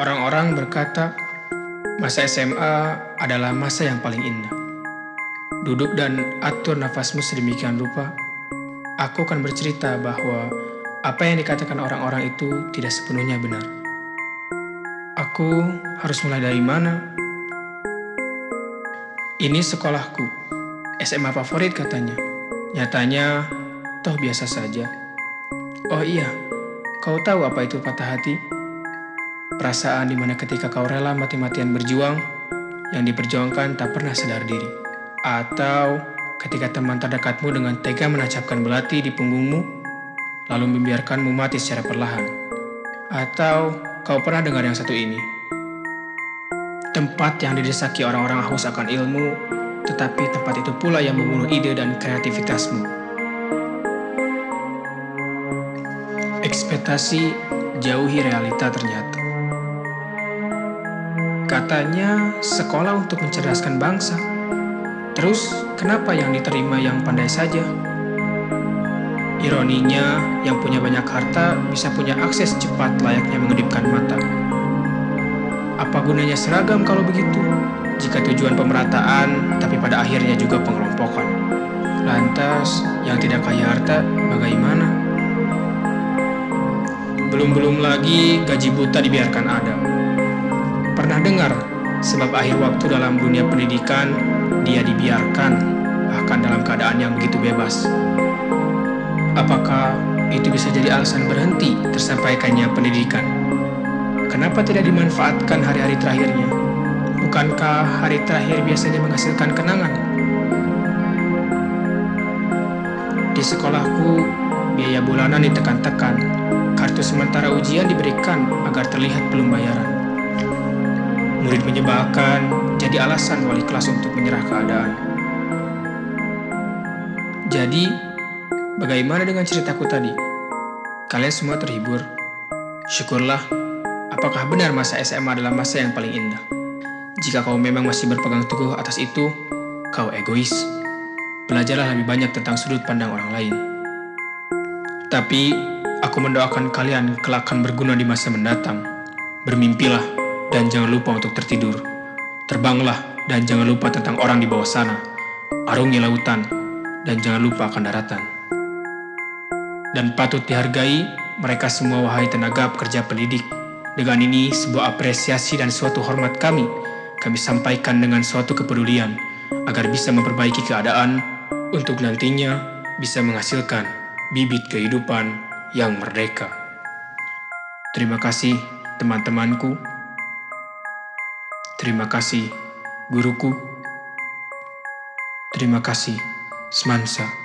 Orang-orang berkata, masa SMA adalah masa yang paling indah. Duduk dan atur nafasmu sedemikian rupa, aku akan bercerita bahwa apa yang dikatakan orang-orang itu tidak sepenuhnya benar. Aku harus mulai dari mana? Ini sekolahku, SMA favorit katanya. Nyatanya, toh biasa saja. Oh iya, kau tahu apa itu patah hati? Perasaan di mana ketika kau rela mati-matian berjuang, yang diperjuangkan tak pernah sadar diri. Atau ketika teman terdekatmu dengan tega menancapkan belati di punggungmu, lalu membiarkanmu mati secara perlahan. Atau kau pernah dengar yang satu ini? Tempat yang didesaki orang-orang haus akan ilmu, tetapi tempat itu pula yang membunuh ide dan kreativitasmu. Ekspektasi jauhi realita ternyata. Katanya sekolah untuk mencerdaskan bangsa. Terus kenapa yang diterima yang pandai saja? Ironinya, yang punya banyak harta bisa punya akses cepat layaknya mengedipkan mata. Apa gunanya seragam kalau begitu? Jika tujuan pemerataan, tapi pada akhirnya juga pengelompokan. Lantas, yang tidak kaya harta, bagaimana? Belum-belum lagi gaji buta dibiarkan ada Pernah dengar, sebab akhir waktu dalam dunia pendidikan, dia dibiarkan, bahkan dalam keadaan yang begitu bebas. Apakah itu bisa jadi alasan berhenti tersampaikannya pendidikan? Kenapa tidak dimanfaatkan hari-hari terakhirnya? Bukankah hari terakhir biasanya menghasilkan kenangan? Di sekolahku, biaya bulanan ditekan-tekan. Kartu sementara ujian diberikan agar terlihat belum bayaran. Murid menyebalkan, jadi alasan wali kelas untuk menyerah keadaan. Jadi, bagaimana dengan ceritaku tadi? Kalian semua terhibur? Syukurlah, apakah benar masa SMA adalah masa yang paling indah? Jika kau memang masih berpegang teguh atas itu, kau egois. Belajarlah lebih banyak tentang sudut pandang orang lain. Tapi, aku mendoakan kalian kelak akan berguna di masa mendatang. Bermimpilah dan jangan lupa untuk tertidur. Terbanglah dan jangan lupa tentang orang di bawah sana. Arungi lautan dan jangan lupa akan daratan. Dan patut dihargai mereka semua wahai tenaga pekerja pendidik. Dengan ini sebuah apresiasi dan suatu hormat kami kami sampaikan dengan suatu kepedulian agar bisa memperbaiki keadaan untuk nantinya bisa menghasilkan bibit kehidupan yang merdeka. Terima kasih teman-temanku Terima kasih, guruku. Terima kasih, Semansa.